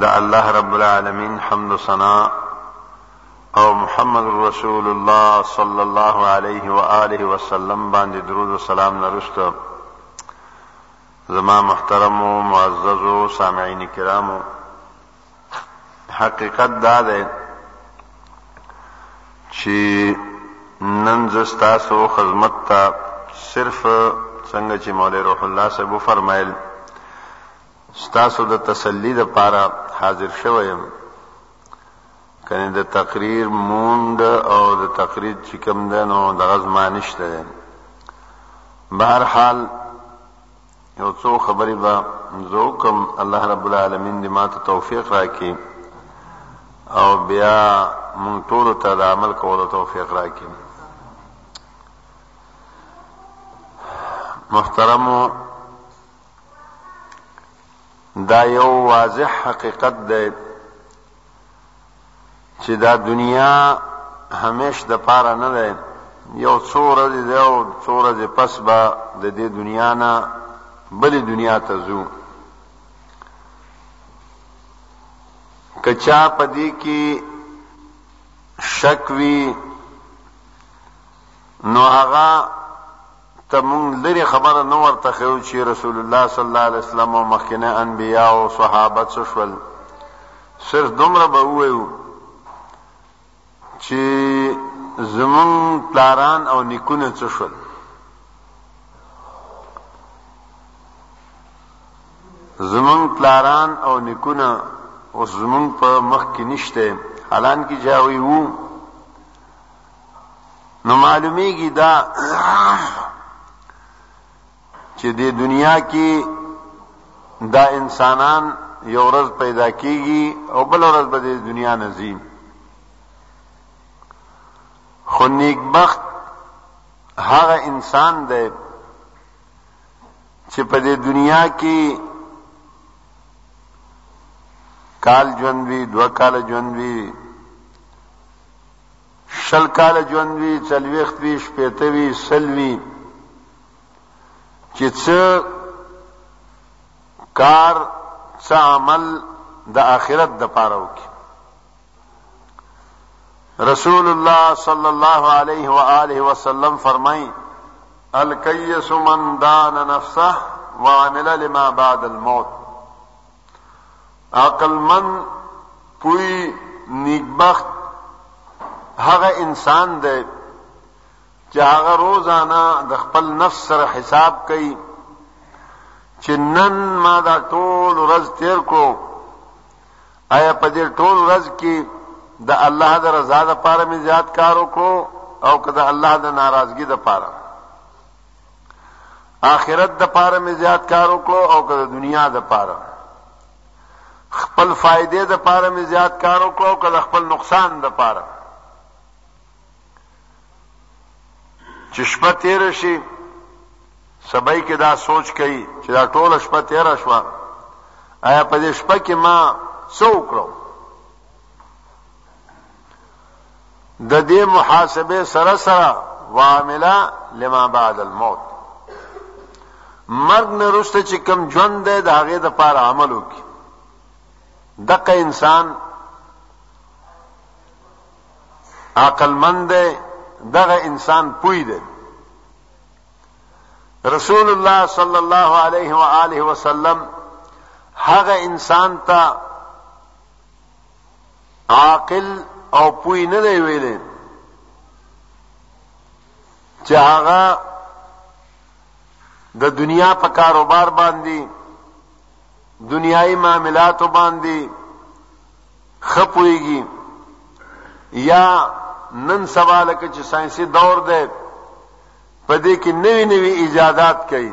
د الله رب العالمین حمد و ثنا او محمد رسول الله صلی الله علیه و آله وسلم باندې درود و سلام نرسته زما محترم و معزز و سامعین کرامو حقیقت دا دی چې نن زه ستاسو خدمت ته صرف څنګه چې مولوی روح الله صاحب وفرمایل ستاسو د تسلی لپاره حاضر شوی یم کنه د تقریر موند او د تقریر چې کوم ده نو دغه زما نشته بهر حال یو څو خبری به زه وکړم الله رب العالمین دی ماته توفیق راکی او بیا مونږ ټول ته د عمل کولو توفیق راکی محترمو دا یو واضح حقیقت دی چی دا دنیا همیش د پاره نه دی یو څو ورځی دی او څو ورځی پس به د دی دنیا نه بلی دنیا ته ځو که چا په دی کی شک وی نو هغه ته مونږ لرې خبره نه ورته ښیو چی رسول الله صلی الله علیه وسلم او مخکنی انبیاء او صحابه څه شول صرف دومره به وویو چی زمونږ پلاران او نیکونه څه شول زمونږ پلاران او نیکونه اوس زمونږ په مخ کې نشته حالان کې جاوي وو نو معلومیږي دا چې د دنیا کې دا انسانان یو ورځ پیدا کیږي او بل ورځ به د دنیا نزیم خو نیکبخت هغه انسان دی چې په دې دنیا کې کال ژوند وی دوه کال ژوند وی شل کاله ژوند وي، څلوېښت وي، شپېته وي، سل وي، چې څه کار، څه عمل د آخرت دپاره وکړي. رسول الله صلی الله علیه و آله وسلم فرمائی، الکیس من دان نفسه وعمل لما بعد الموت. عقلمند، پوی، نیکبخت هغه انسان دی چې هغه روزانه د خپل نفس سره حساب کوي چې نن ما دا ټول ورځ تیر کړو آیا په دې ټول ورځ کې د الله د رضا لپاره مې زیات کار وکړو او که د الله د ناراضګي لپاره آخرت د پاره مې زیات کار وکړو او که د دنیا د پاره خپل فائدې د پاره مې زیات کار وکړو او که د خپل نقصان د پاره چې شپه تیر شي سبای کې دا سوچ کوي چې دا ټول شپه تیر شو آیا په دې شپه کې ما څو کړو ددې محاسبې سره سره وعامله لما بعد الموت مرګ نه رسته چې کم ژوند دی د هغې د پاره عمل وکړي دقه انسان عقل مند دی دغه انسان پوی دی رسول الله صلی الله علیه و آله وسلم هغه انسان ته عاقل او پوی نه دی ویلی چې هغه د دنیا په کاروبار باندې دنیایي معاملاتو باندې خپويږي یا نن سواله کې چې ساينسي دور دی په دې کې نوي نوي ایجادات کوي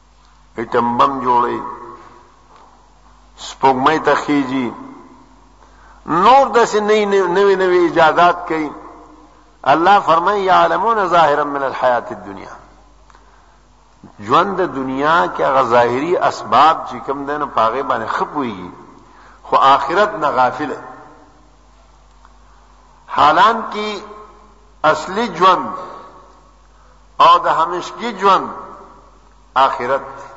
اټم بم جوړوي، سپوږمۍ ته خېژي، نور داسې نوي نوي ایجادات کوي. الله فرمایي یعلمون ظاهرا من الحیات الدنیا ژوند د دنیا کې هغه ظاهري اسباب چې کوم دی نو په هغې باندې ښه پوهېږي خو آخرت نه غافل حالان کې اصلي ژوند او د همیشګي ژوند آخرت دی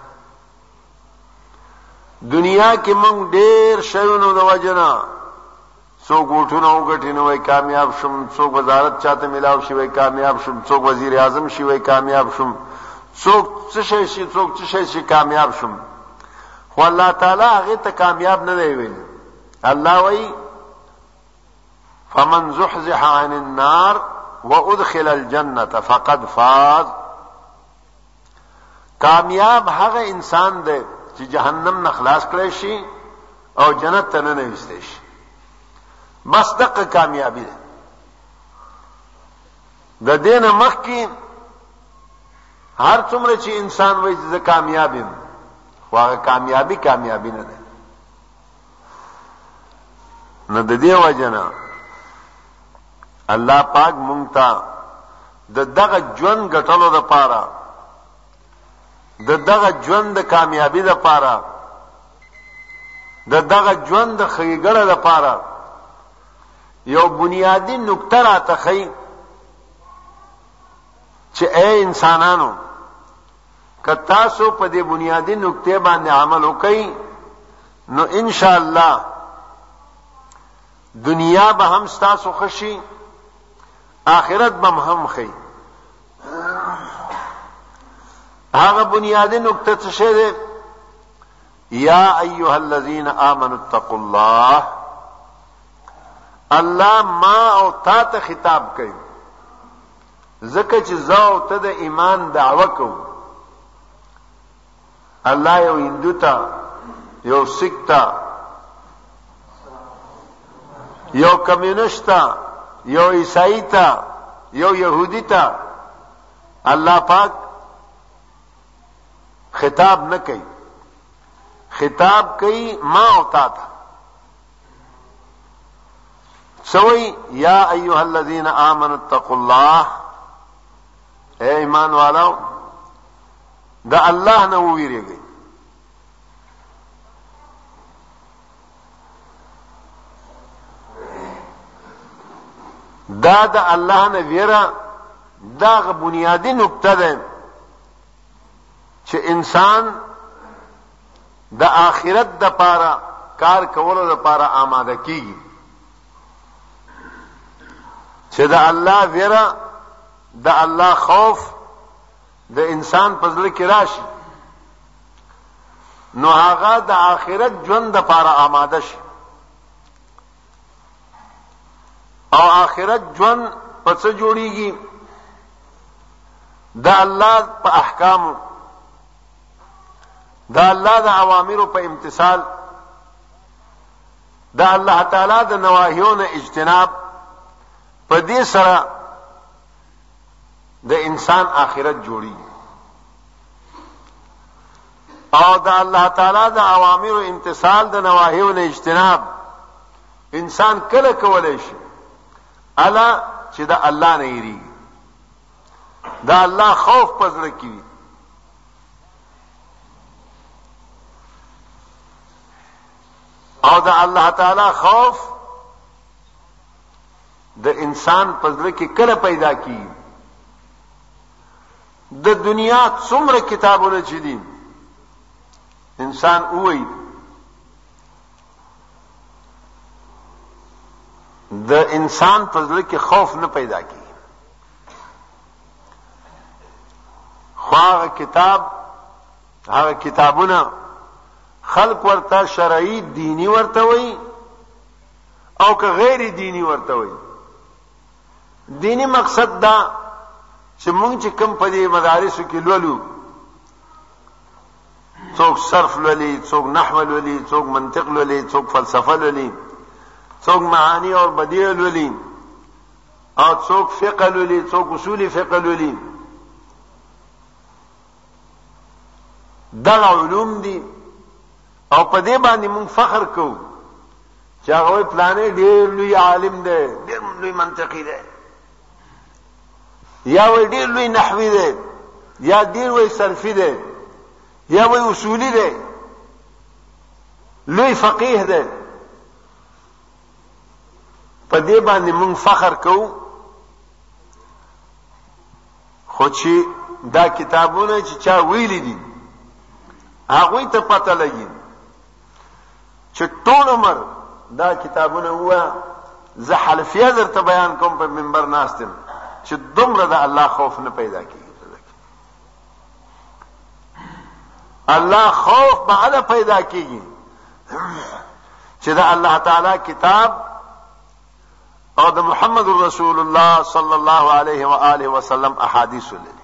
دنیا کې مونږ ډېر شیونو د وجنه څوک وټونه وګټي نو وای کامیاب شوم څوک وزارت چاته ملاو شي وای کامیاب شوم څوک وزیر اعظم شي وای کامیاب شوم څوک څه شي شي څوک څه شي شي کامیاب شوم خو الله تعالی هغه ته کامیاب نه دی ویل الله وای فمن زحزح عن النار وادخل الجنه فقد فاز کامیاب هغه انسان دی چې جهنم نه خلاص کړی شي او جنت ته نه وستې شي بس دغه کامیابی ده د دین مخ کې هر څومره چې انسان وایي چې زه کامیاب یم خو هغه کامیابی کامیابی نه ده نو د دې وجه نه الله پاک مونږ ته د دغه ژوند ګټلو لپاره د دغه ژوند د کامیابی لپاره د دغه ژوند د خیګړه لپاره یو بنیادی نکته راته خی چې اے انسانانو که تاسو په دې بنیادي نکتې باندې عمل وکړئ نو ان شاء الله دنیا به هم تاسو خوشي آخرت به هم خي هغه بنیادی نقطه څه شه ده یا ایها الذین آمنوا اتقوا الله الله ما او تا ته خطاب کوي ځکه چې زه او ته د ایمان دعوه کوو الله یو هندو ته یو سیک ته یو کمیونست ته یو عیسائی ته یو یهودی ته الله پاک خطاب نه کوي خطاب کوي ما او تا ته سوئی یا ایوہ الذین آمن اتقوا اللہ اے ایمان والاو دا اللہ نہ ویرے گئی دا دا اللہ نہ ویرا دا بنیادی نقطہ دے چھ انسان د آخرت دپاره کار کولو دپاره آماده کیږي چې د الله ویره د الله خوف د انسان په زړه کې راشي نو هغه د آخرت ژوند دپاره آماده شي او آخرت ژوند په څه جوړیږي د الله په احکامو د الله د اوامرو په امتثال د الله تعالی د نواهیو نه اجتناب په دې سره د انسان آخرت جوړي او د الله تعالی د اوامرو امتثال د نواهیو نه اجتناب انسان کله کولای شي الا چې د الله نه یریږي دا الله خوف پزړه کوي او د الله تعالی خوف د انسان په ځل کې کله پیدا کی د دنیا څومره کتابونه چې دي انسان وای د انسان په ځل کې خوف نه پیدا کی خو هغه کتاب هغه کتابونه خلق ورته شرعي دینی ورته وي او که غیر دینی ورته وي دینی مقصد دا چې مونږ چې کم په دې مدارسو کې لولو څوک صرف لولي څوک نحو لولي څوک منطق لولي څوک فلسفه لولي څوک معانی او بدیع لولي او څوک فقه لولي څوک اصول فقه لولي دغه علوم دي او په دې باندې مونږ فخر کوو چې هغه پلانې ډېر لوی عالم دی ډېر لوی منطقي دی یا وی ډېر لوی نحوی دی یا ډېر وی صرفي دی یا وی اصولي دی لوی فقيه دی په دې باندې موږ فخر کوو خو چې دا کتابونه چې چا ویل دي هغه ته پته لګي چې ټول عمر دا کتابونه هوا زه حلفیه درته بیان کوم په منبر ناستم چې دومره د الله خوف نه پیدا کیږي الله خوف به هله پیدا کیږي چې د الله تعالی کتاب او د محمد رسول الله صلی الله علیه و آله وسلم احادیث ولري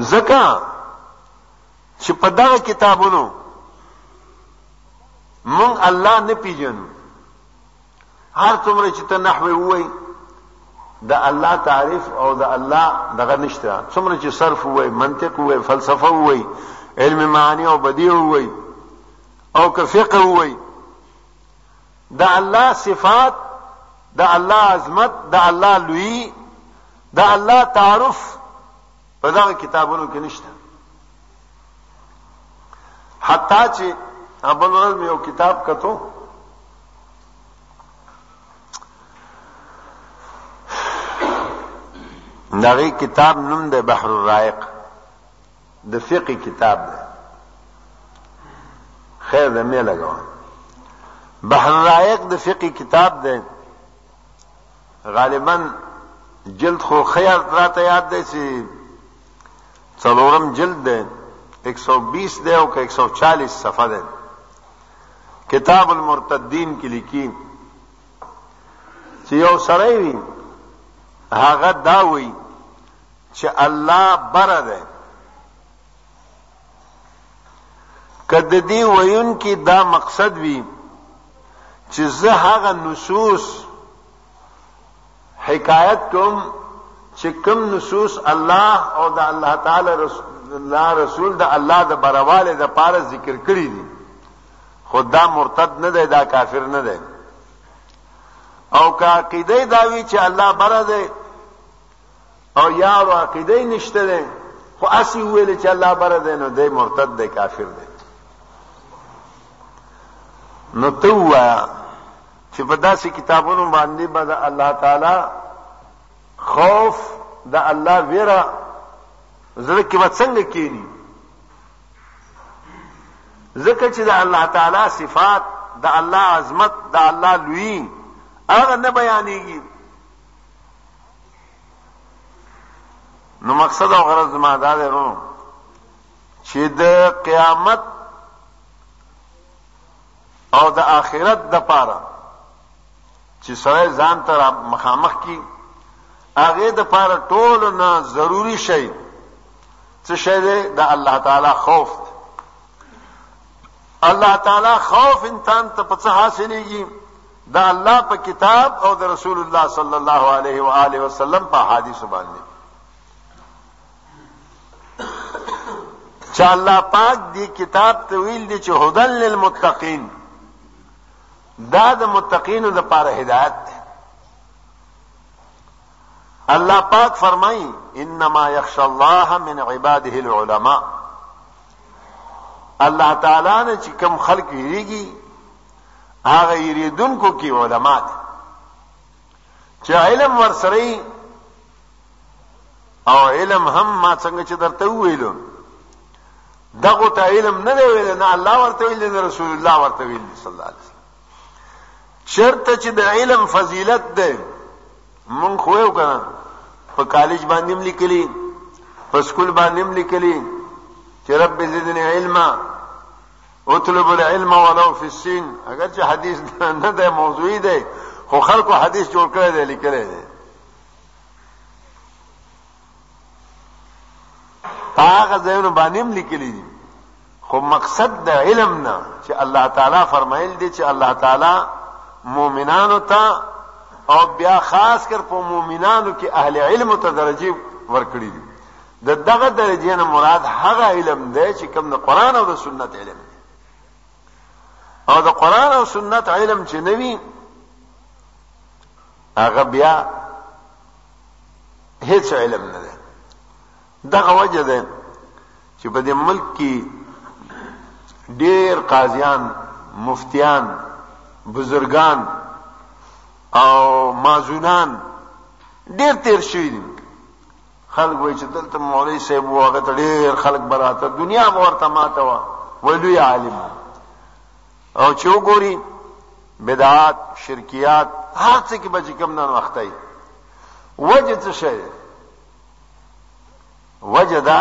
ځکه چې په دغه کتابونو مونږ الله نه پیژنو هر څومره چې ته نحوه ووایي د الله تعریف او د الله دغه نشته څومره چې صرف وای منطق وای فلسفه وای علم معنی او بدیع وای او که فقه وای د الله صفات د الله عظمت د الله لوی د الله تعارف په دغه کتابونو کې نشته حتی چې ابل ورځ مې یو کتاب کتو دغه کتاب نوم د بحر الرائق د فقه کتاب دی خیر دې مې لګاو بحر الرائق د فقه کتاب دی غالبا جلد خو ښه یاد راته یاد دی چې څلورم جلد دی 120 دی او که 140 صفحه دی کتاب المرتدین کې لیکي چې یو سړی وي هغه دا وایي چې الله بره دی که د دې ویونکي دا مقصد وي چې زه هغه نصوص حکایت کوم چې کوم نصوص الله او د الله تعالی الله رسول د الله د برواله د پاره ذکر کړی دي خدا مرتد نه دی دا کافر نه دی او که عقیده دا وی چې الله بره دی او یارو عقیده نشته ده خو اسی ویل چې الله بره ده نو دی مرتد ده کافر ده نو ته وایا چې په داسې کتابونو باندې به د الله تعالی خوف د الله ویره زړه کې به څنګه کېږي ځکه چې د الله تعالی صفات د الله عظمت د الله لوی هغه نه بیانېږي نو مقصد او غرض ما دا دی ورو چې د قیامت او د آخرت د پاره چې سره ځان تر مخامخ کی هغه د پاره ټول نه ضروری شي څه شي دی د الله تعالی خوف الله تعالی خوف انسان ته په څه حاصلېږي د الله په کتاب او د رسول الله صلی الله علیه و آله وسلم په حدیث باندې چې الله پاک دی کتاب ته ویل دي چې هدل للمتقین دا د متقینو د پاره هدایت ده الله پاک فرمایي انما یخشى الله من عباده العلماء الله تعالی نه چې کوم خلق یریږي هغه یریدونکو کې علما دي چې علم ورسره او علم هم ما څنګه چې درته ویلو دغه ته علم نه دی ویل نه الله ورته ویل نه رسول الله ورته ویل صلی الله علیه وسلم شرط چې د علم فضیلت ده مونږ خو یو کنه په کالج باندې هم لیکلی په سکول باندې هم لیکلی چې رب زدنی علما اطلب العلم ولو فی السین اگر چې حدیث نه ده موضوعی ده خو خلکو حدیث جوړ کړی دی لیکلی دی په هغه ځایونو باندې هم لیکلي دي خو مقصد د علم نه چې الله تعالی فرمایل دي چې الله تعالی مؤمنانو ته او بیا خاص کر په مؤمنانو کې اهل علم ته درجه ورکړي دي د دغه درجې نه مراد هغه علم دی چې کوم د قران او د سنت علم دی او د قران او سنت علم چې نوي هغه بیا هیڅ علم نه دی دغه وجه ده چې په دې ملک کې ډېر قاضیان مفتیان بزرگان او مازونان ډېر تیر شوي دي خلک وایي چې دلته مولوي صاحب و هغه ته ډېر خلک به راته دنیا به ورته ماته وه وایي لوی عالم او چې وګوري بدعات شرکیات هر څه کې به چې کوم نن وخت دی وجه څه شی وجه دا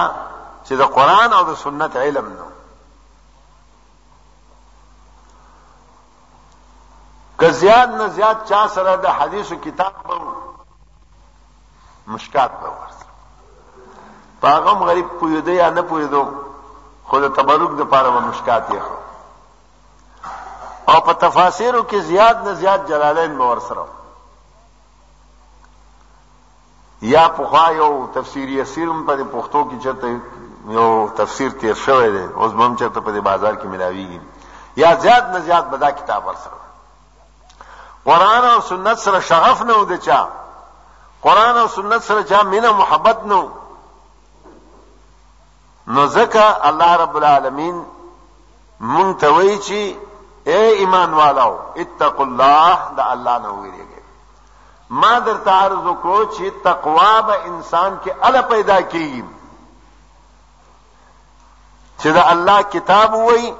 چې د قرآن او د سنت علم نو که زیاد نه زیاد چا سره د حدیثو کتاب به مشکات ته ورسېد. په هغه هم غریب پوهېده یا نه پوهېدو خو د تبرک دپاره به مشکات یې ښه او په تفاسیرو کې زیات نه زیات جلالین به ورسره وو. یا پخوا یو تفسیر یسیر هم په دې پښتو کې چېرته یو تفسیر تېر شوی دی اوس به هم چېرته په دې بازار کې ملاویږي یا زیات نه زیات به دا کتاب ورسره قرآن او سنت سره شغف نه و د چا قرآن او سنت سره چا مینه محبت نه نو ځکه الله رب العالمین مونږ ته وایي چې اے ایمان والو اتقوا الله د الله نه ویریږئ ما درته عرض وکړو چې تقوا به انسان کې اله پیدا کیږي چې د الله کتاب وای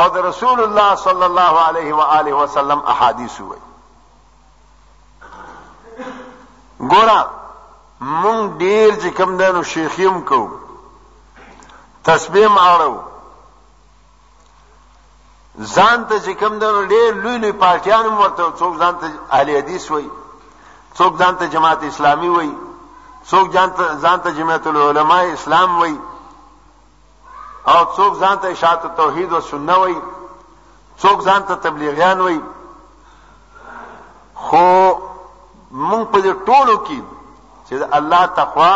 او د رسول الله صلی الله علیه و آله وسلم احادیث وای ګورا مونږ ډیر چې کم دنو شیخیم کو تسبیح ماړو ځان ته چې کوم د ډېر لوی لوی پارټیان هم ورته څوک ځان ته اهل حدیث وایي څوک ځان ته جماعت اسلامي وایي څوک ځان ته جماعت العلماء اسلام وایي او څوک ځان ته اشاعت توحید او سنت وایي څوک ځان ته تبلیغیان وایي خو مونږ په دې ټولو کې چې الله تقوا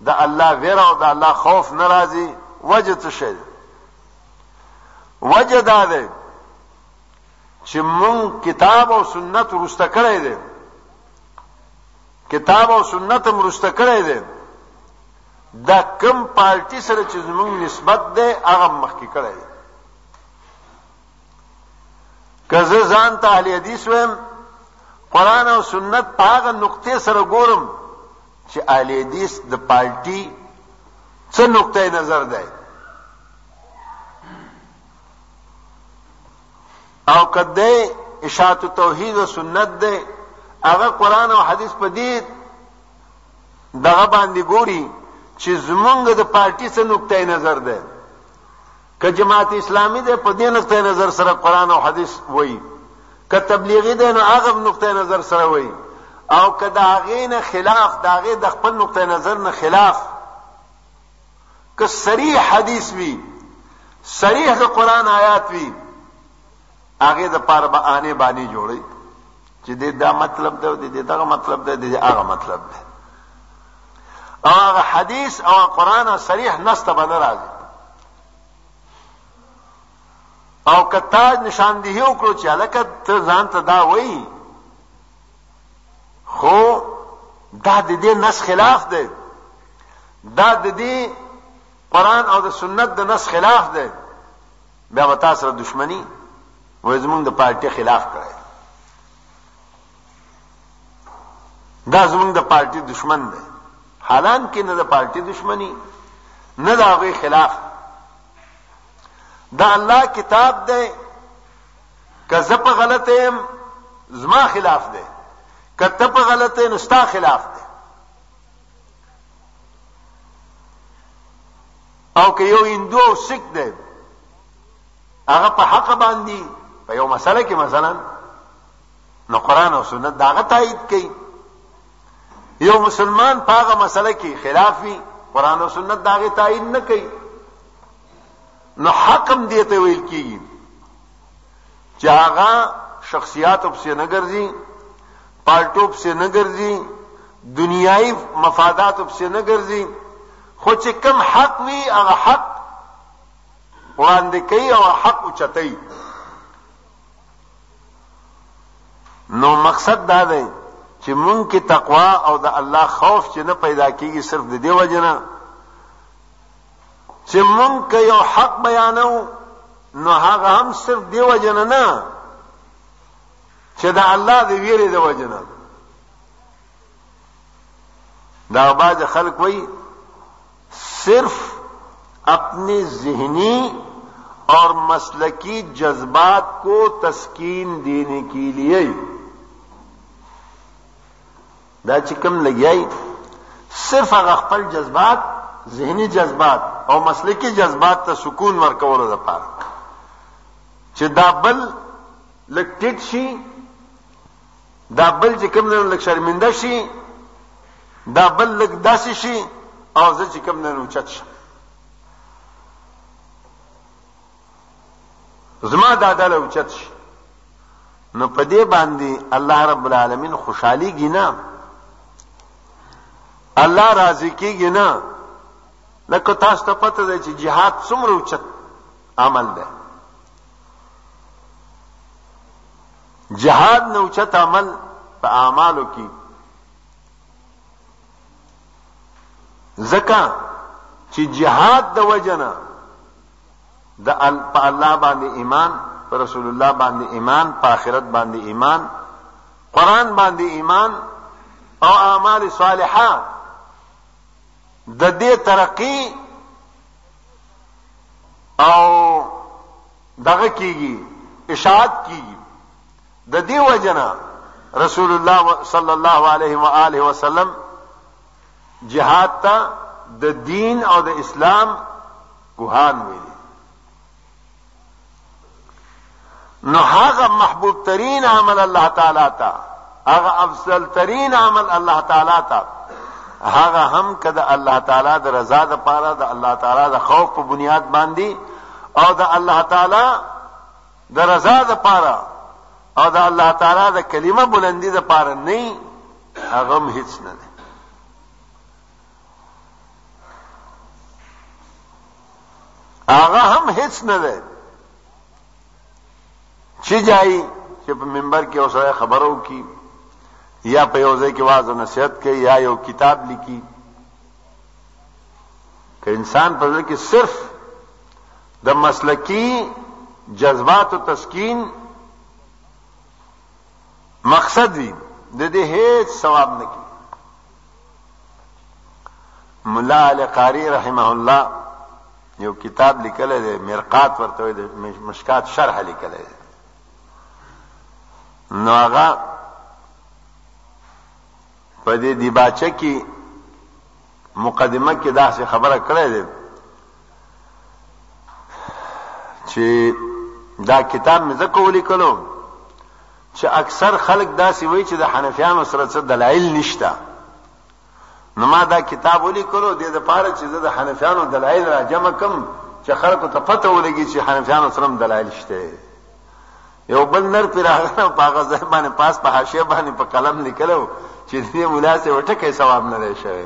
د الله ویره او د الله خوف نه راځي وجه څه شي وجه دا ده چې مون کتاب او سنت ورسته کړی دی کتاب او سنت هم ورسته کړی دی دا کم پارټي سره چې زمونږ نسبت ده هغه مخکې کړی دی که زه ځان ته اهل حدیث ویم قرآن او سنت په هغه نقطې سره ګورم چې اهل حدیث د پارټي څه نقطه نظر دی او کده اشاعت توحید او سنت دی هغه قرآن او حدیث په دې دغه باندې ګوري چې زمونږ د پارټي څه نقطه نظر ده که جماعت اسلامي دی په دې نقطه نظر سره قرآن او حدیث وایي که تبلیغي دی نو هغه هم نقطه نظر سره وایي او که د هغې نه خلاف د هغې د خپل نقطه نظر نه خلاف که صریح حدیث وي صریح د قرآن آیات وي هغه د پاره به آنې باندې جوړي چې د دا مطلب ده د دغه مطلب ده د هغه مطلب ده او هغه حدیث او قران صریح نسته باندې راځي او کتاج نشاندهی وکړو چې الکه ته ځان ته دا وایي خو دا د دې نس خلاف دی دا د دې قران او د سنت د نس خلاف دی بیا به تا سره دښمني وای زمونږ د پارټي خلاف کړی دا زمونږ د پارټي دشمن دی حالان کې نه د پارټي دشمني نه د هغوی خلاف دا الله کتاب دی که زه په غلطه یم زما خلاف دی که ته په غلطه نو ستا خلاف دی او که یو هندو او سکھ دی هغه په حق باندې په یو مسله کې مثلا نو قران او سنت داغه تایید کوي یو مسلمان په هغه مسله کې خلاف وي قران او سنت داغه تایید نه کوي نو حکم دیته ویل کیږي چې هغه شخصیاتو پسې نه ګرځي، پالټو پسې نه ګرځي، دنیايي مفاداتو پسې نه ګرځي، خو چې کم حق وي هغه حق وړاندې کوي او حق اوچتوي. نو مقصد دا دی چې مونږ کې تقوا او د الله خوف چې نه پیدا کیږي صرف د دې وجه نه چې مونږ که یو حق بیانو نو هغه هم صرف دی وجنه نه چې د الله دی ویری دی وجنه دا باز خلق وای صرف اپنی ذہنی اور مسلکی جذبات کو تسکین دینے کے لیے دا چې کوم لګیای صرف هغه خپل جذبات ذهني جذبات او مسلکي جذبات ته سکون ورکولو لپاره چې دا بل لک ټیټ شي دا بل چې کوم نه لک شرمنده شي دا بل لک داسې شي او زه چې کوم نه اوچت شم زما دادا له اوچت شي نو په دې باندې الله رب العالمین خوشحالي ګینا الله راضي کیږي نه لکه تاسو ته پته ده چې jihad څومره اوچت عمل ده jihad نه اوچت عمل په اعمالو کې زکه چې jihad د وجنه د په الله باندې ایمان په رسول الله باندې ایمان په آخرت باندې ایمان قران باندې ایمان او اعمال صالحه د دې ترقی او دغه کیږي اشاعت کیږي د دې وجنه رسول الله صلی الله علیه و آله وسلم جهاد ته د دین او د اسلام پوهان ویلي نو هغه محبوب ترین عمل الله تعالی ته هغه افضل ترین عمل الله تعالی ته هغه هم کده الله تعالی د رضا د پاره د الله تعالی د خوف په بنیاد باندې او د الله تعالی د رضا د پاره او د الله تعالی د کلمه بلندی د پاره نه هغه هم هیڅ نه دی هغه هم هیڅ نه دی چې جای چې په منبر کې اوسره خبرو کی یا په یو ځای کې واعظ نصیحت کوي یا یو کتاب لیکي که انسان په ځل کې صرف د مسلکی جذبات او تسکین مقصد وي د دې هیڅ ثواب نه کی مولا علی قاری رحمه الله یو کتاب لیکل دی مرقات ورته د مشکات شرح لیکل دی نو هغه په دې دیباچه کې مقدمه کې داسې خبره کړې ده چې دا کتاب مې ځکه ولیکلو چې اکثر خلک داسې وایي چې د حنفیانو سره څه دلایل نشته نو ما دا کتاب ولیکلو د لپاره چې د حنفیانو دلایل را جمع کم چې خلکو ته پته ولګي چې حنفیانو سره دلایل شته یو بل نر پر هغه په هغه ځای باندې پاس په حاشیه باندې په قلم لیکلو چې دې مولا سه وټکه ثواب نه لري شوی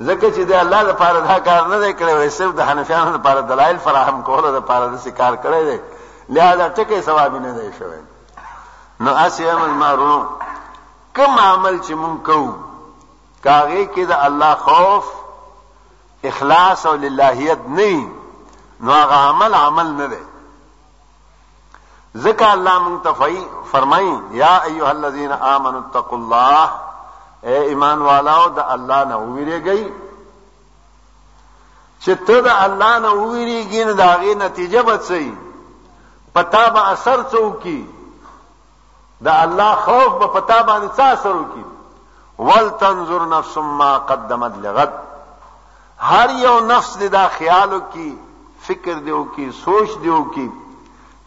ځکه چې د الله لپاره دا کار نه دی کړی وای صرف د حنفیانو لپاره دلایل فراهم کولو لپاره د کار کړی دی لهدا ټکی ثواب نه دی شوی نو اسیم المعروف کوم عمل چې مونږ کوو کاغه کې د الله خوف اخلاص او للهیت نه نو هغه عمل عمل نه دی ځکه الله مونږ ته فای فرمای یا ایها الذین آمنوا اتقوا الله اے ایمان والو د الله نه ویریږئ چې ته د الله نه ویریږې نه داغه نتیجه بچي پتا به اثر څوکي د الله خوف به په تا باندې څه اثر وکړي ولتنظر نفس ما قدمت لغد هر یو نفس دې دا خیال وکړي فکر دې وکړي سوچ دې وکړي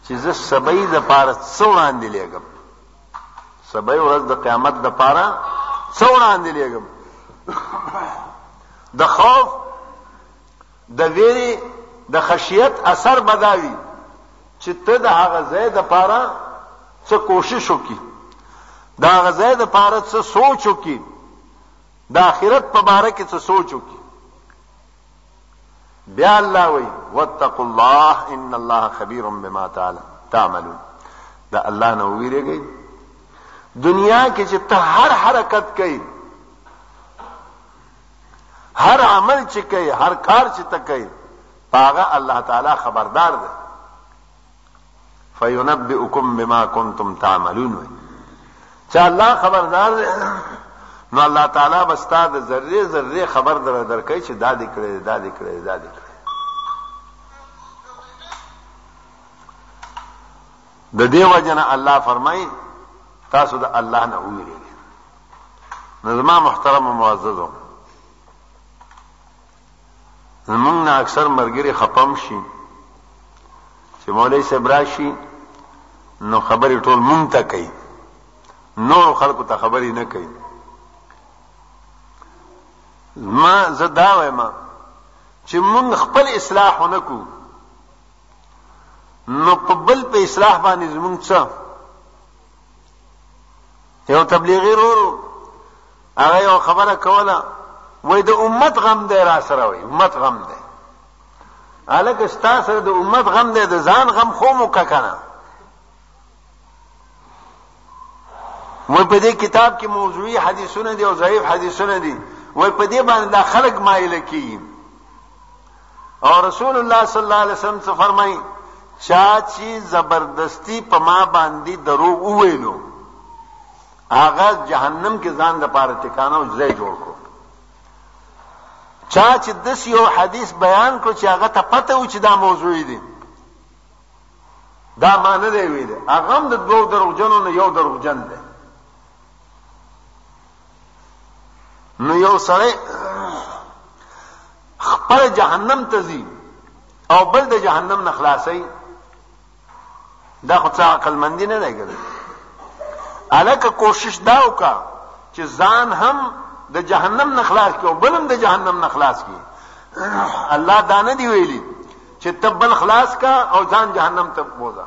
چې زه سبا یې د پاره څه وړاندې لګم سبا ورځ د قیامت د پاره څه وړاندې لګم د خوف د وېرې د خشیت اثر به دا وي چې ته د هغه ځای دپاره څه کوشش وکړي، د هغه ځای دپاره څه سوچ وکړي، د اخرت په باره کې څه سوچ وکړي. بیا الله وایي واتقوا الله ان الله خبیر بما تعالی تعملون د الله نه ویریږئ دنیا کې چې ته هر حرکت کوي هر عمل چې کوي هر کار چې ته کوي په هغه الله تعالی خبردار دی فینبئکم بما کنتم تعملون وی چې الله خبردار دی نو الله تعالی به ستا د ذرې ذرې خبر در درکوي چې دا دې کړی دا دې کړی دا دې کړی د دې وجنه الله فرمایي تاسو د الله نه ویریږئ نو زما محترم او معززو زمونږ نه اکثر مرګري خپم شي چې مولوي صاحب راشي نو خبرې ټول مونږ ته کوي نور خلکو ته خبرې نه کوي ما زه دا وایم چې مونږ خپل اصلاح نه کو نو په بل په اصلاح باندې زمونږ څه یو تبلیغی رورو هغه یو خبره کوله وای د امت غم دی را سره وای امت غم دی الکه ستا سره د امت غم دی د ځان غم خو مو کنه وای په دې کتاب کې موضوعي حدیثونه دي او ضعیف حدیثونه دي وای په دې باندې دا خلک مایل کیږي او رسول الله صلی الله علیه وسلم څه فرمایي چا چې زبردستی په ما باندې درو وویلو هغه جهنم کې ځان د پاره ټکانو ځای جوړ کو چا چې د یو حدیث بیان کو چې هغه ته پته و چې دا موضوع دی دا معنی دی ویل هغه هم د دوه دروغجنو نه یو دروغجن دی نو یو سره خپل جهنم ته ځي او بل د جهنم نه خلاصي دا خو څه عقل مندي نه دی ګرځي الکه کوشش دا وکا چې ځان هم د جهنم نه خلاص کړي او بلم د جهنم نه خلاص کړي الله دا نه دی ویلي چې تبل خلاص کا او ځان جهنم ته بوزا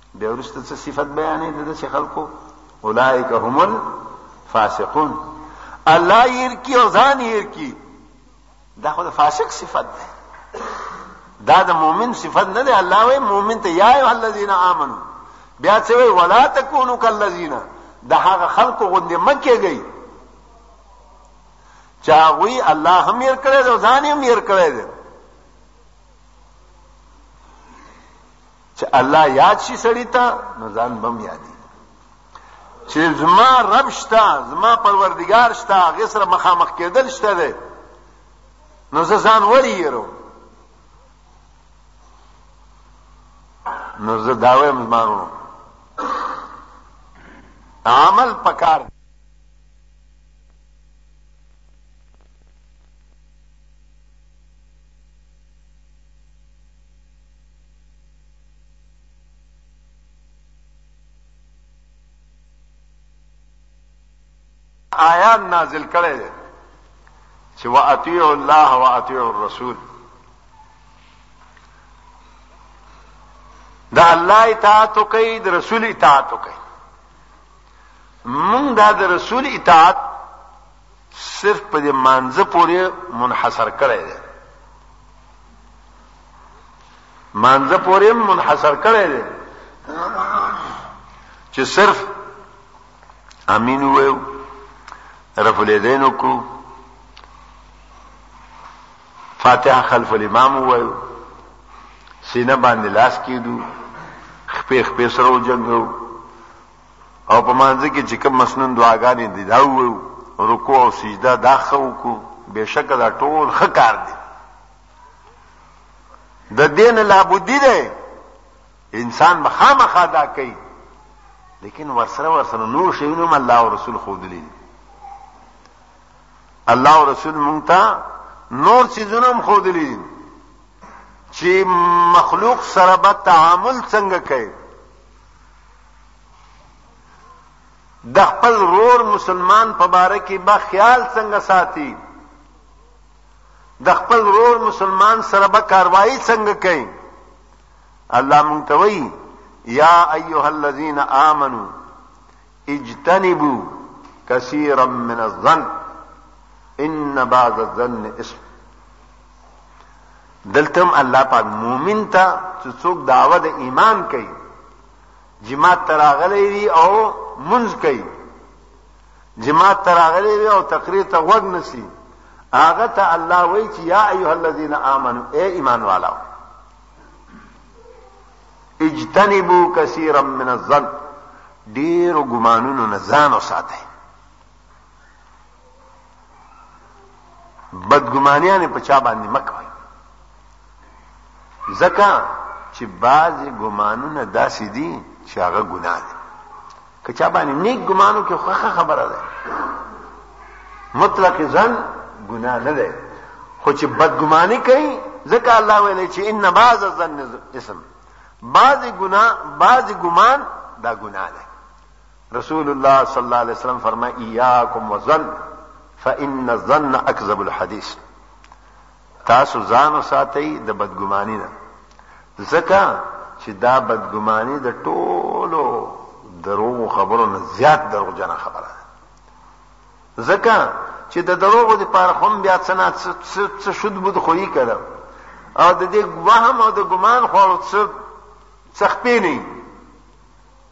بیا وروسته څه صفت بیانې د داسې خلکو اولئک هم الفاسقون الله یې هیرکي او ځان یې هیرکي دا خو د فاسق صفت ده دا د مؤمن صفت نه ده الله وایي مؤمن ته یا ایه الذین آمنو بیا څه وایي ولا تکونو کالذین د هغه خلکو غوندې مکیږي چاغوی الله هم یې کړی او ځان یې هم یې کړی چې الله یاد شي سړی ته نو ځان بم یادي چې زما رب شته زما پروردگار شته هغه سره مخامخ کېدل شته دی نو زه ځان وریرو نو زه دا وایم زمانو عمل پکار دی آیات نازل کړی دی چې واطیعوا الله واطیعوا الرسول دا الله اطاعت کوي د رسول اطاعت کوي مونږ دا د رسول اطاعت صرف په دې مانځه پورې منحصر کړی دی مانځه پورې منحصر کړی دی چې صرف امین وایو رفع الیدین وکړو فاتحه خلف الامام وایو سینه باندې لاس کیدو خپې خپې سره وجنګو او په مانځ کې چې کوم مسنون دعاګانې دي دا وو رکوع او سجده دا خو کو بهشکه دا ټول خکار دي د دین لابودی دی انسان مخامخ ادا کوي لیکن ورسره ورسره نور شیونه هم الله او رسول خودلی الله او رسول مونږ ته نور چیزونه هم خودلی چې مخلوق سره به تعامل څنګه کوي دخپل رور مسلمان په باره کې به خیال څنګه ساتي دخپل رور مسلمان سره به کاروایی څنګه کوي الله مونږ ته وایي یا ایها الذین آمنو اجتنبو کثیرا من الظن ان بعض الظن اسم دلتم الله پاک مومن ته چې څوک دعوه د ایمان کوي جماعت ته راغلی وي او منځ کوي جماعت ته راغلی وي او تقریر ته غوږ نسی هغه ته الله وایي چې یا ایها الذین آمنو اے ایمان والو اجتنبوا کثیرا من الظن ډیر ګمانونو نه ځان وساتئ بدګمانیانې په چا باندې مه کوئ ځکه چې بعضې ګمانونه داسې دي چې هغه ګناه دی که چا باندې نیک ګمانو کې خوښه خبره ده مطلق ځن ګناه نه دی خو چې بدګماني کوي ځکه الله ویلی چې ان بعض ظن اسم بعضې ګناه بعضې ګمان دا ګناه دی رسول الله صلی الله علیه وسلم فرمای ایاکم وظن فان الظن اکذب الحديث تاسو ځان ساتي د بدګماني نه ځکه چې دا بدګماني د ټولو دروغ خبرو نه زیات دروغ جنا خبره ده ځکه چې د دروغ د پاره هم بیا څه نه څه شود بود خوې کړه او د دې وهم او د ګمان خو څه څخ پې نه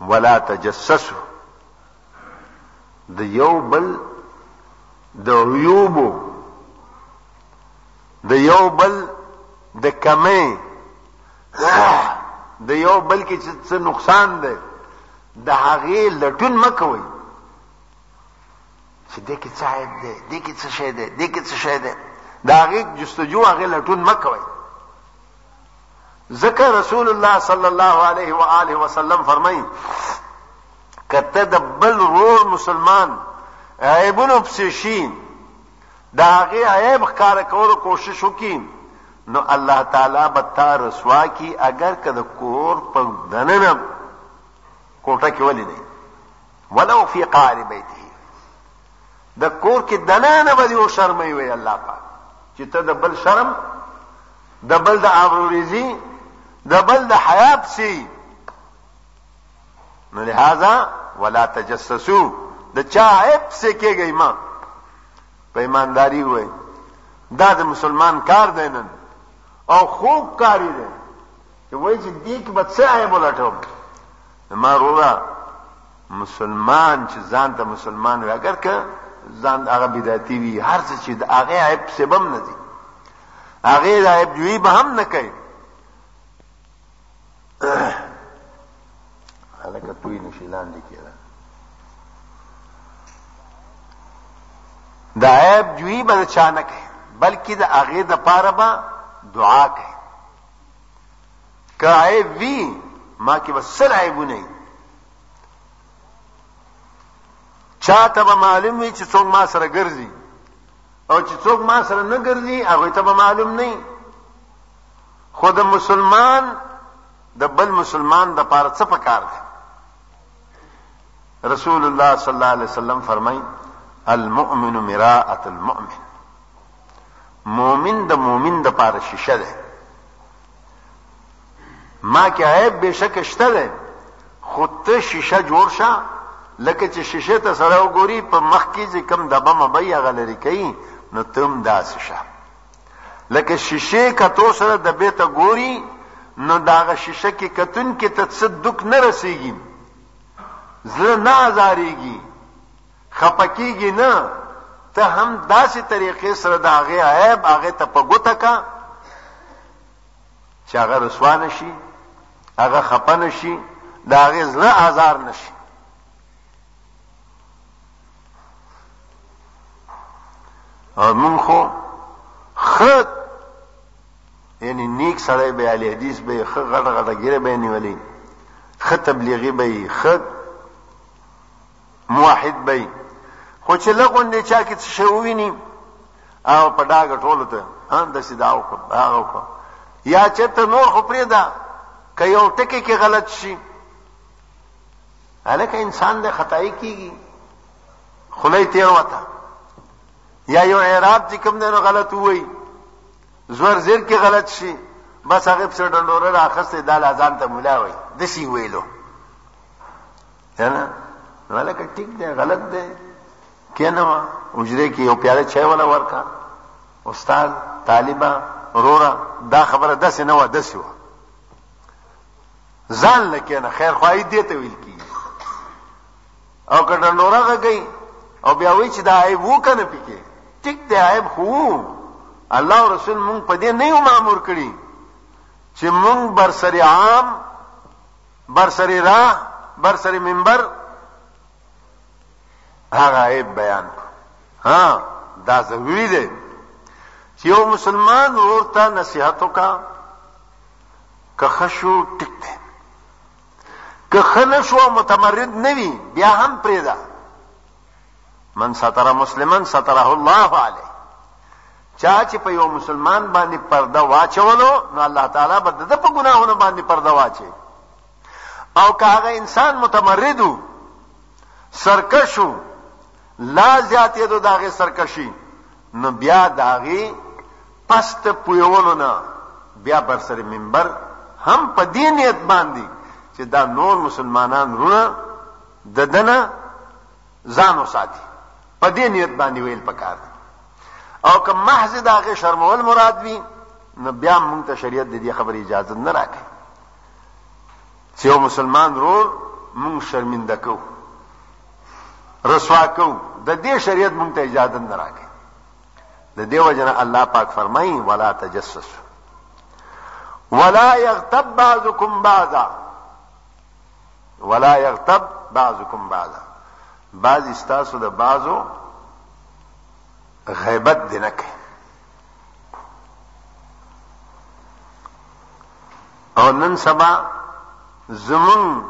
ولا تجسسو د یو بل د عیوبو د یو بل د کمې د یو بل کې څه نقصان ده د هغه لټون مکوي چې د کې څه عیب ده د کې څه شی ده د کې څه شی ده د هغه جستجو هغه لټون مکوي ځکه رسول الله صلی الله علیه و آله وسلم فرمایي کته د بل ور مسلمان عیبونو پسې شي دا هغه عیب ښکار کولو کوشش وکړي نو الله تعالی به تا رسوا کی اگر که د کور په دننه کوټه کې ولې نه ولو فی قعر بیته د کور کې دننه به یو شرمې وي الله پاک چې ته د بل شرم د بل د ابروریزي د بل د حیا پسې نو لہذا ولا تجسسو د چا عیب پسې کېږئ ما په ایمانداری وای دا د مسلمان کار دی نن او خوب کاری دی چې وای چې دې کې به څه عیب ولټوم زما وروره مسلمان چې ځان ته مسلمان وي اگر که ځان هغه بدعتي وي هر څه چې د هغه عیب سبم نه دي هغه د عیب جوړي به هم نه کوي هلکه توی نشي لاندې کېده د عیب جوړي به چا نه کوي بلکې د هغه د پاره به دعا کوي که عیب وی ما کې به سل عیبونه وي چا ته به معلوم وي چې څوک ما سره ګرځي او چې څوک ما سره نه ګرځي هغه ته به معلوم نه خو د مسلمان د بل مسلمان د پاره څه پکار دی رسول الله صلی الله علیه وسلم فرمایي المؤمن مراءة المؤمن مؤمن د مؤمن د پاره شیشه ده ما کې عیب بشک شته ده خو ته شیشه جوړ شه لکه چې شیشه ته سره وګوري په مخ کې چې کم دبه مبي هغه لري کوي نو تم داس شه لکه شیشه کتو سره دبه ته ګوري نو داغه شیشه کې کتون کې تصدق نه رسیږي زړه نه ازاريږي خپه کیږي نه ته هم داسې طریقې سره د هغې عیب هغې ته په ګوته کا چې هغه رسوا نه شي هغه خپه نه شي د هغې زړه ازار نه شي او مونږ خو ښه یعنی نیک سړی به علی حدیث به ښه غټه غټه ګیره به نیولې ښه تبلیغي به یې ښه موحد به وي خو چې له غوندې چا کې څه شی وویني او په ډاګه ټولو ته هم داسې دا وکړه هغه وکړه یا چېرته نور خو پرېږده که یو ټکی کې غلط شي هلکه انسان د خطایي کېږي خوله یې تېر وته یا یو اعراب چې کوم دی نو غلط ووایي زور زیر کې غلط شي بس هغه په ډنډوره راخسته د اذان ته مولا وای د سی ویلو کنه نو لکه ټیک دی غلط دی کینه وا اجره کې یو پیاله چای ولا ورکا استاد طالبہ رورا دا خبره داسې نه و داسې و ځان لکینه خیر خوای دی ته ویل کی او کډه نورغه گئی او بیا وی چې دا عیب وو کنه پکې ټیک دی عیب خو الله او رسول مونږ په دې نه یو مامور کړی چې مونږ بر سری عام بر سر راه بر سر منبر هغه عیب بیان کو ها دا ضروری دی چې یو مسلمان ورته نصيحت وکا که خشو ټیک دی که خنشو متمرد نوي بیا هم پریدا من ستر مسلمن ستره الله علیه چا چې په یو مسلمان باندې پرده واچولو نو الله تعالی به د په ګناهونو باندې پرده واچي او که هغه انسان متمرد سرکشو لا زیاتې دو داغه سرکشي نو بیا داغه پست پویولو نه بیا بر سر منبر هم په دینیت باندې چې دا نور مسلمانان رونه د ده نه ځان وساتي، په دې نیت باندې ویل پکار دي او که محض د هغې شرمول مراد وي، نو بیا هم موږ ته شریعت د دې خبرې اجازه نه راکوي چې یو مسلمان ورور موږ شرمنده کوو، رسوا کوو، د دې شریعت موږ ته اجازه نه راکوي. د دې وجه نه الله پاک فرمایي ولا تجسسوا ولا یغتب بعضکم بعضا ولا یغتب بعضکم بعضا بعض استاسو د بعضو غیبت دی نه کوي او نن سبا زمون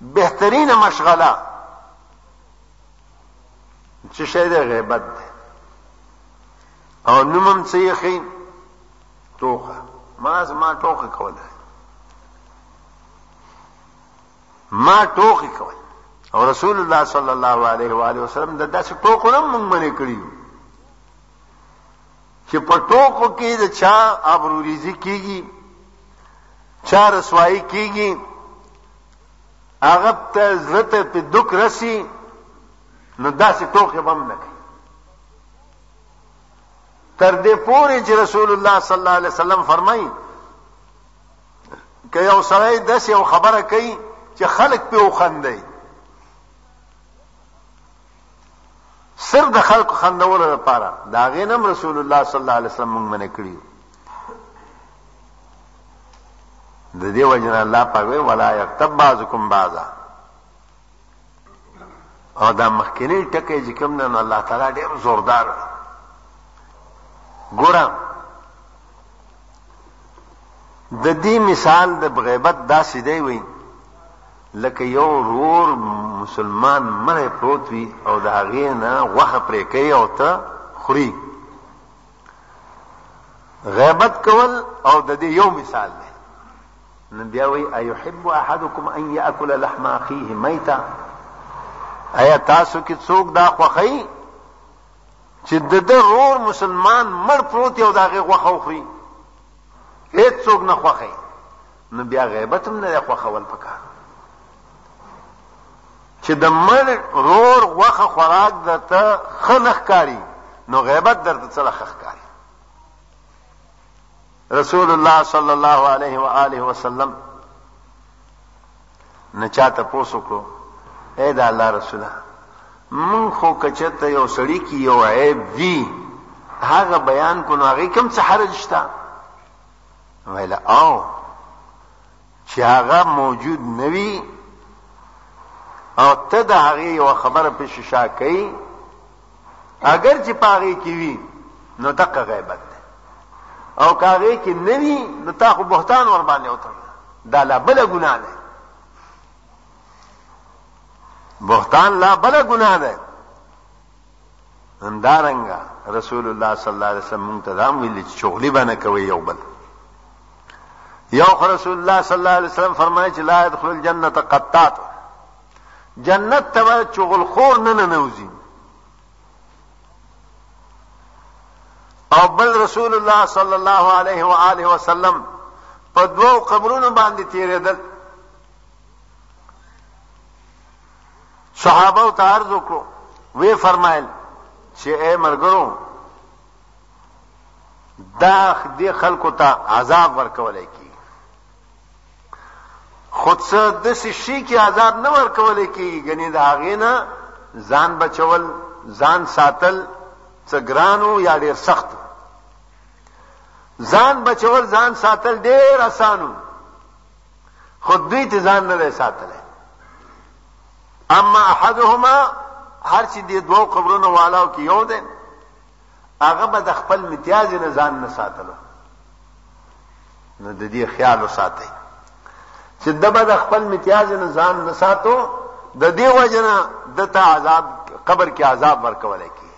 بهترین مشغله چې شی د غیبت ده او نومم څه یې ټوکه ما زما ټوکه کوله ما ټوکه کوله او رسول الله صلی الله علیه و علیه وسلم د داسې ټوکو نه مونږ منې کړیو چې په ټوکو کې د چا ابروریزي کیږي چا رسوایی کیږي هغه ته عزت په دک رسی نو داسې ټوکې بم نه کوي تر دې پورې چې رسول الله صلی الله علیه وسلم فرمایي که یو سړی داسې یو خبره کوي چې خلک په وخندي سر د خلکو خندولو لپاره دا غینم رسول الله صلی الله علیه وسلم موږ منې کړیو د دې وجنه الله پاک وی ولا یکتب بعضکم بعضا او دا مخکنی ټکی چې کوم دی نو الله تعالی ډېر زوردار دی ګوره د دې مثال د غیبت داسې دی وي لکه یو رور مسلمان مړی پروت وي او د هغې نه غوښه پرې کوي او ته خوري غیبت کول او د دې یو مثال دی نو بیا وایي، ایحب احدکم ان یأکل لحم اخیه میتا، ایا تاسو کې څوک دا خوښوي چې د ده رور مسلمان مړ پروت یو د هغې غوښه وخوري؟ هېڅوک نه خوښوي، نو بیا غیبت هم نه دی خوښول پکار چې د مړ رور غوښه خوراک درته ښه نه ښکاري نو غیبت درته څه ښه ښکاري رسول الله صلی الله علیه و آله وسلم نه چاته پوسو کړو اے دا الله رسوله من خو کچته یو سړی کی یو عیب وی هغه بیان کو نو هغه کم څه حرج شته ویل او چې هغه موجود نوي او ته د هغه یو خبره په شیشه کوي اگر چې پاغې کې وي نو دقه غیبت ده او کاغې کې نه وي نو تا خو بهتان ور باندې وتړل دا لا بل ګناه ده بهتان لا بل ګناه ده همدارنګه رسول الله صلی الله علیه وسلم مونږ ته دا ویلي چې چغلي به نه کوي یو بل یو رسول الله صلی الله علیه وسلم فرمایي چې لا يدخل الجنه قطات جنت ته به چغلخور نه ننوځي او بل رسول الله صلی الله علیه و آله وسلم په دوو قبرونو باندې تیرېدل صحابه او تعرض وکړو وی فرمایل چې اے مرګرو دا دې خلکو ته عذاب ورکولای کی خو څه داسې شي کې عذاب نه ورکول کېږي ګنې د هغې نه ځان بچول ځان ساتل څه ګرانو یا ډېر سخت ځان بچول ځان ساتل ډېر اسانو خو دوی ته ځان نه دی ساتلی اما احدهما هر چې دې دوو قبرونو والاو کې یو دی هغه به د خپل متیازې نه ځان نه ساتلو نو د دې خیال وساتئ چې د به د خپل متیازې نه ځان نه ساتو د دې وجه نه د ته عذاب قبر کې عذاب ورکولی کی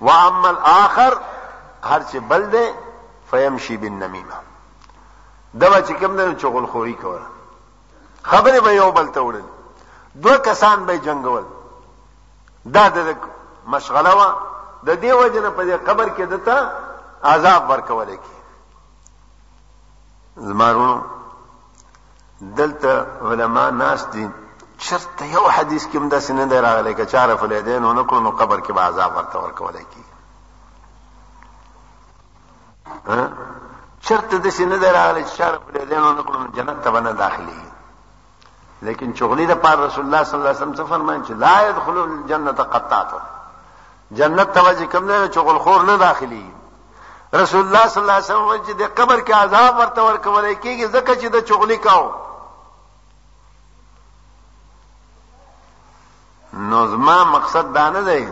و اما الاخر هر چې بل دی فیمشي بالنمیمه د به چې کوم دی چغل خوري کوله خبرې به یو بل ته وړل دوه کسان به جنگول دا د مشغله وه د دې وجه نه په دې قبر کې دته عذاب ورکول کی زمارونو دلته علما ناس دي چرته یو حدیث کې هم داسې نه دی راغلی که چاره فلیدین ونه کړو نو قبر کې به عذاب ورته ورکول کی چرته داسې نه دی راغلی چې چاره فلیدین ونه کړو نو جنت ته به نه داخلي لیکن چغلی د پار رسول الله صلی الله علیه وسلم څه فرمایي چې لا يدخل الجنه قطات جنت ته وځي کوم نه چغل خور نه داخلي رسول الله صلی الله علیه وسلم چې د قبر کې عذاب ورته ورکول کېږي ځکه چې د چغلی کاو نو زما مقصد دا نه دی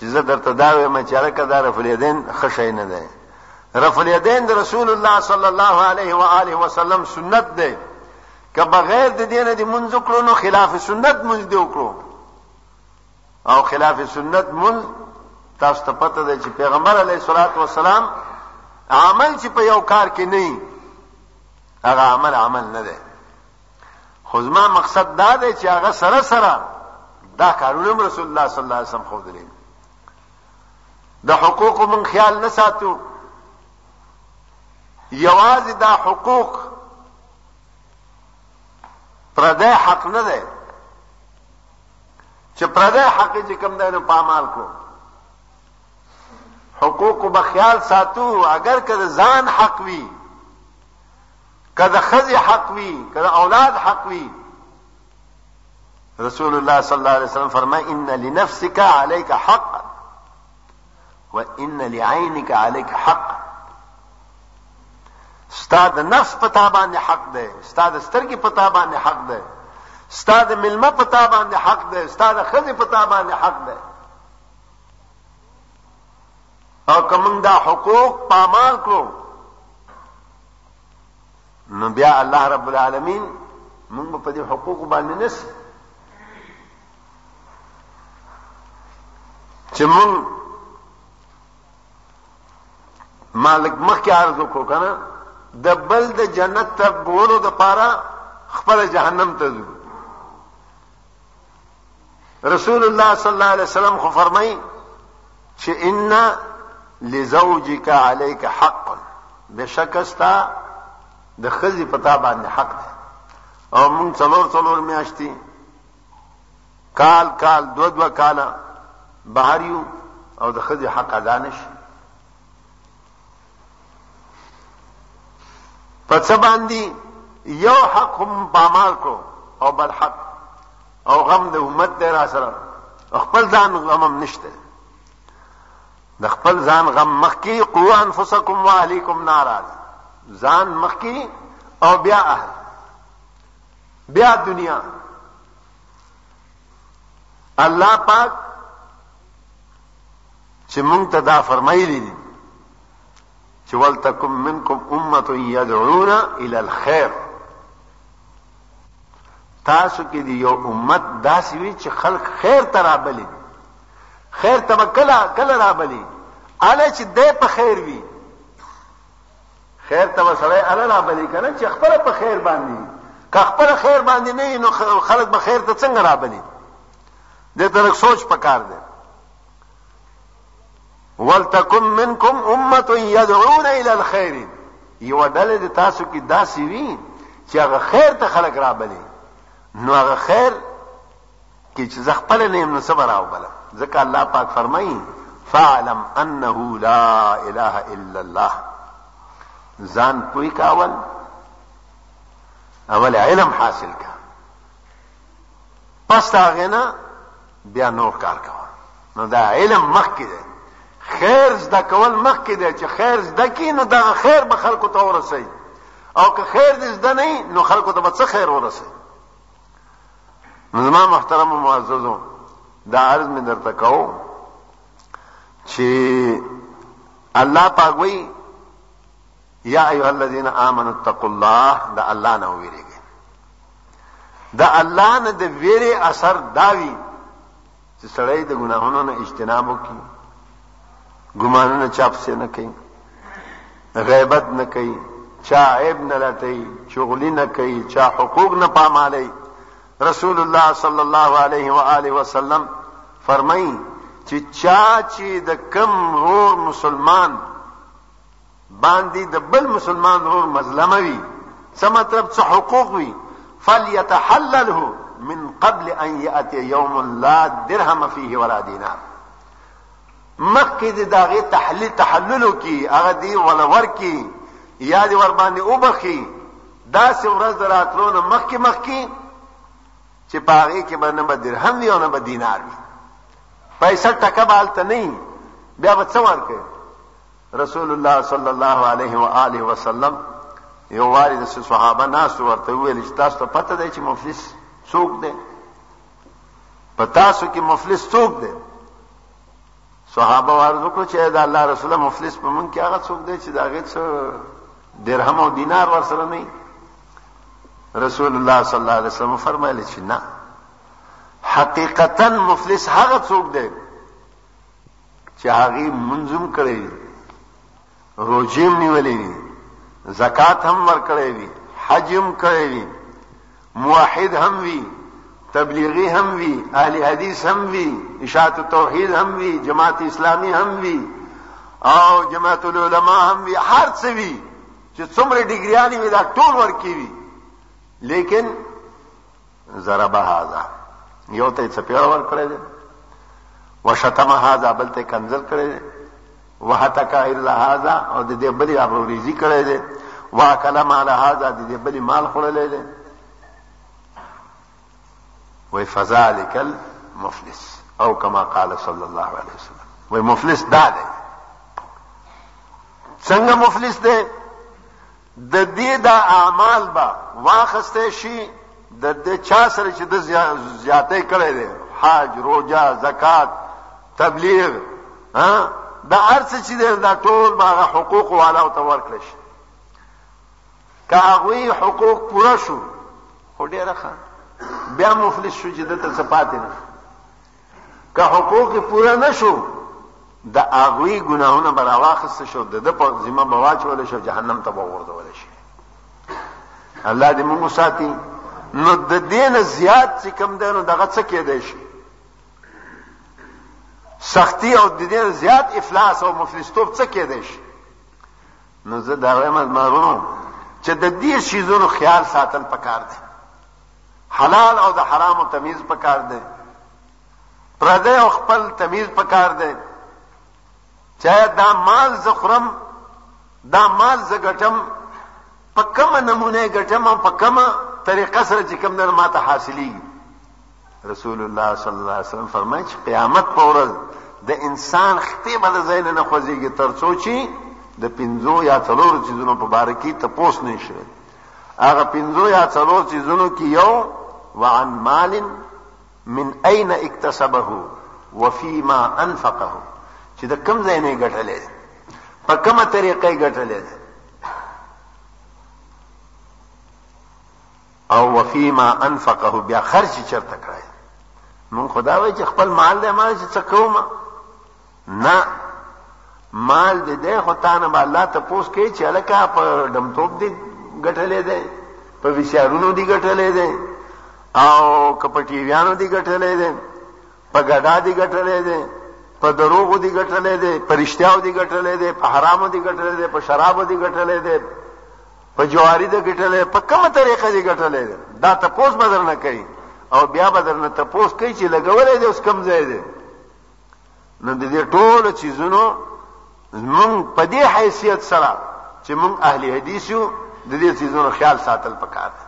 چې زه درته دا وایم چې هلکه دا رفع الیدین ښه شی نه دی رفع الیدین د رسول الله صلی الله علیه و آله وسلم سنت دی که بغیر د دې نه دې مونځ وکړو نو خلاف سنت مونځ دې وکړو او خلاف سنت مونځ تاسو ته پته ده چې پیغمبر علیه الصلاۃ والسلام عمل چې په یو کار کې نه هغه عمل عمل نه دی خو زما مقصد دا دی چې هغه سره سره دا کارونه رسول الله صلی الله علیه وسلم خو دلې د حقوق من خیال نه ساتو یوازې دا حقوق پردې حق نه دی چې پردې حق چې کم دی نو پامال کو حقوق به خیال ساتو اگر که ځان حق وي که د خزي حق وي که د اولاد حق وي رسول الله صلی الله علیه وسلم فرمای ان لنفسك عليك حق وان لعينك عليك حق ستا د نفس پتا باندې حق ده ستا د سترګې پتا باندې حق ده ستا د ملما پتا باندې حق ده ستا د خزي پتا باندې حق ده او کوم دا حقوق پامال کړو نو بیا الله رب العالمین موږ په دې حقوق باندې نسی چې موږ مالک مخکې عرض وکړو کنه د بل د جنت ته بولو د پاره خپل جهنم ته ځو رسول الله صلی الله علیه وسلم خو فرمایي چې ان لزوجک علیک حق بشکستا د خزي پتا باندې حق دی او مونږ څلور څلور میاشتي کال کال دو دو کاله بهر یو او د خزي حق ادا نشي په څه باندې یو حق هم پامال کړو او بل حق او غم د امت دی را سره خپل ځان غم هم نشته د خپل ځان غم مخکې قو انفسکم واهلیکم نارا ځان مخکې او بیا اهل بیا دنیا الله پاک چې مونږ ته دا فرمایلی دي چې ولتکم منکم امه يدعون الى الخير تاسو کې دی یو امت داسې وي چې خلق خیر ته رابلي خیر ته به کله کله رابلي اله چې دی په خیر وي خیر ته به سړی اله رابلي که نه چې خپله په خیر باندې وي که خپله خیر باندې نه وي نو خلک به خیر ته څنګه رابلي دې ته لږ سوچ پکار دی ولتکم منکم امه يدعون الى الخير یو ډله د تاسو کې داسې وي چې هغه خیر ته خلک رابلي نو هغه خیر کې چې زه خپل نه يم نو صبر او بل ځکه الله پاک فرمایي فاعلم انه لا اله الا الله ځان پوي کاول اول علم حاصل کا پس دا غینا بیا نور کار کوه نو دا علم مخ کې دی خیر زده کول مخ کې دی چې خیر زده کی نو دا خیر به خلکو ته ورسي او که خیر دې زده نه نو خلکو ته به څه خیر ورسي نو زما محترم او معززو دا عرض مې درته کوم چې الله پاک وایي یا ایها الذین آمنوا اتقوا الله د الله نه ویریږي د الله نه د ویری اثر داوی چې سړی د ګناهونو نه اجتناب وکړي ګمانونه چاپ سي نه کوي غیبت نه کوي چا عیب نه لټي چغلی نه کوي چا حقوق نه پامالي رسول الله صلی الله علیه و آله وسلم فرمایي چې چا چې د کم رور مسلمان باندی د بل مسلمان ورور مظلمه وی څه مطلب څه حقوق وی فليتحلله من قبل ان ياتي يوم لا درهم فيه ولا دينار مخکې د داغه تحلیل تحلل کی هغه دی ولور کی یا دی ور باندې وبخي دا سه ورځ راتلونه مخکې مخکې چې پاره کې باندې به درهم وي او نه به دینار وي پیسې ټکه بالته نه بیا به څه ورکه رسول الله صلی الله علیه و آله وسلم یو واری د صحابه ناس ورته ویل چې تاسو ته پته دی چې مفلس څوک دی په تاسو کې مفلس څوک دی صحابه ورته کو چې دا الله رسول مفلس په مونږ کې هغه څوک دی چې دا غیڅ درهم او دینار ورسره نه رسول الله صلی الله علیه وسلم فرمایلی چې نه حقیقتا مفلس هغه څوک دی چې هغه منظم کړی روجیم نیولې دي زکات هم ورکړی دي حج هم کړی دي موحد هم وی تبلیغی هم وی اهل حدیث هم وی اشاعت توحید هم وی جماعت اسلامی هم وی او جماعت العلماء هم وی هر څه وی چې څومره ډیګریانی وی دا ټول ورکی وی لیکن ضرب هذا یو ته څپېړه ور کړی دی وشتم هذا بل ته کنزل کړی دی وهتک الا هذا او د دې بلی ابروریزی کړی دی واکل مال هذا د دې بلی مال خړلې دی وای فذلک المفلس او کما قال صلی الله علیه وسلم وای مفلس دا دی څنګه مفلس دی د دې دا اعمال به واخسته شي د دې چا سره چې د زیاتې کړي دي حج روزه زکات تبلیغ ها دا ارڅ چې دا ټول باغه حقوق والا او تور کړی شي که هغه حقوق پوره شو خو ډیره ښه بیا مفلس شو چې د ته صفات نه که حقوق یې پوره نه شو، د هغوی ګناهونه به راواخیستل شي او د ده په ذمه به واچول شي او جهنم ته به وغورځول شي. الله دې موږ وساتي. نو د دې نه زیات چې کوم دی نو دغه څه کېدای شي سختی او د دې زیات افلاس او مفلستوب څه کېدای شي نو زه دا وایم مارونو چې د دې شیزونو خیال ساتل پکار دی حلال او د حرامو تمیز پکار دی پردی او خپل تمیز پکار دی چایا دا مال زخرم دا مال زګټم په کومه نمونه ګټم او په کومه طریقه سره چې کوم نه ماته حاصلېږي رسول الله صلی الله علیه وسلم فرمایي چې قیامت په ورځ د انسان خپې به د ځای نه نه خوځېږي تر څو چې د پنځو یا څلورو څیزونو په باره کې تپوس نه شي هغه پنځو یا څلور چیزونو کې یو وعن مال من اين اكتسبه وفيما انفقه چې د کم ځای نه ګټلې په کومه طریقه ګټلې او وفيما انفقه بیا خرج چرته کړای مون خدا وای چې خپل مال دې ما چې څه کوم نه مال دې دی خو تا نه به الله تپوس کوي چې هلکه په ډمتوب دې ګټلی دی په ویسیارونو دې ګټلی دی او که په ټیویانو دې ګټلی دی په ګډا دې ګټلی دی په دروغو دې ګټلی دی په رښتیاو دې ګټلی دی په حرامو دې ګټلی دی په شرابو دې ګټلی دی په جواری دې ګټلی په کومه طریقه دې ګټلی دی دا تپوس به درنه کوي او بیا به درنه تپوس کوي چې لګولی دی اوس کوم ځای دی نو د دې ټولو چیزونو موږ په دې حیثیت سره چې موږ اهل حدیث یو د دې چیزونو خیال ساتل پکار دی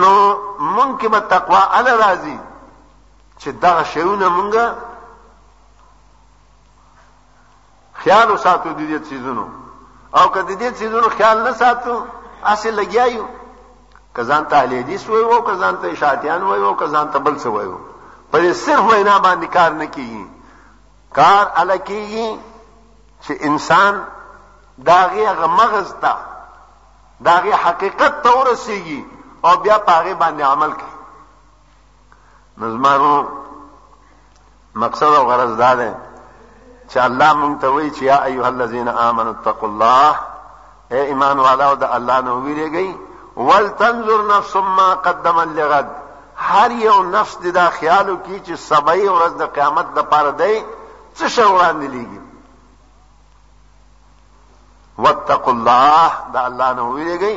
نو موږ کې به تقوا ال راضي چې دا شیونه موږ خیال وساتو د دې څیزونو او که د دې څیزونو خیال نه ساتو اسې لګیا یو که ځان ته اهل حدیث وایو او که ځان ته اشاعتیان وایو او که ځان ته بل څه وایو په دې صرف وینا باندې کار نه کیږي کار اله کیږي چې انسان داغه هغه مغز ته داغه حقیقت ته ورسیږي او بیا پاغه باندې عمل کوي نو زما ورور مقصد او غرض دا دی چې الله مونږ ته وایي چې یا ایها الذین آمنوا اتقوا الله اے ایمان والاو د الله نه ویریږئ ولتنظر نفس ما قدم لغد هر یو نفس د دا خیالو کی چې سبای ورځ د قیامت د پاره دی څه شی وړاندې لیږي واتقوا الله د الله نه ویریږئ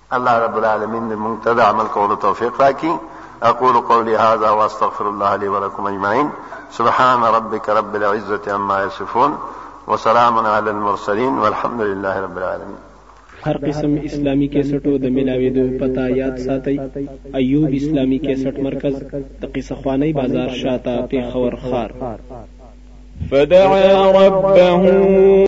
الله رب العالمين دې مونږ ته د عمل کولو توفیق راکړي اقول قولي هذا واستغفر الله لي ولكم اجمعين سبحان ربك رب العزه عما يصفون وسلام على المرسلين والحمد لله رب العالمين هر قسم اسلامی کیسټو د ملاویدو پتا یاد ساتي ایوب اسلامی کیسټ مرکز د قصه خوانی بازار شاته پیښور خار فدعا ربه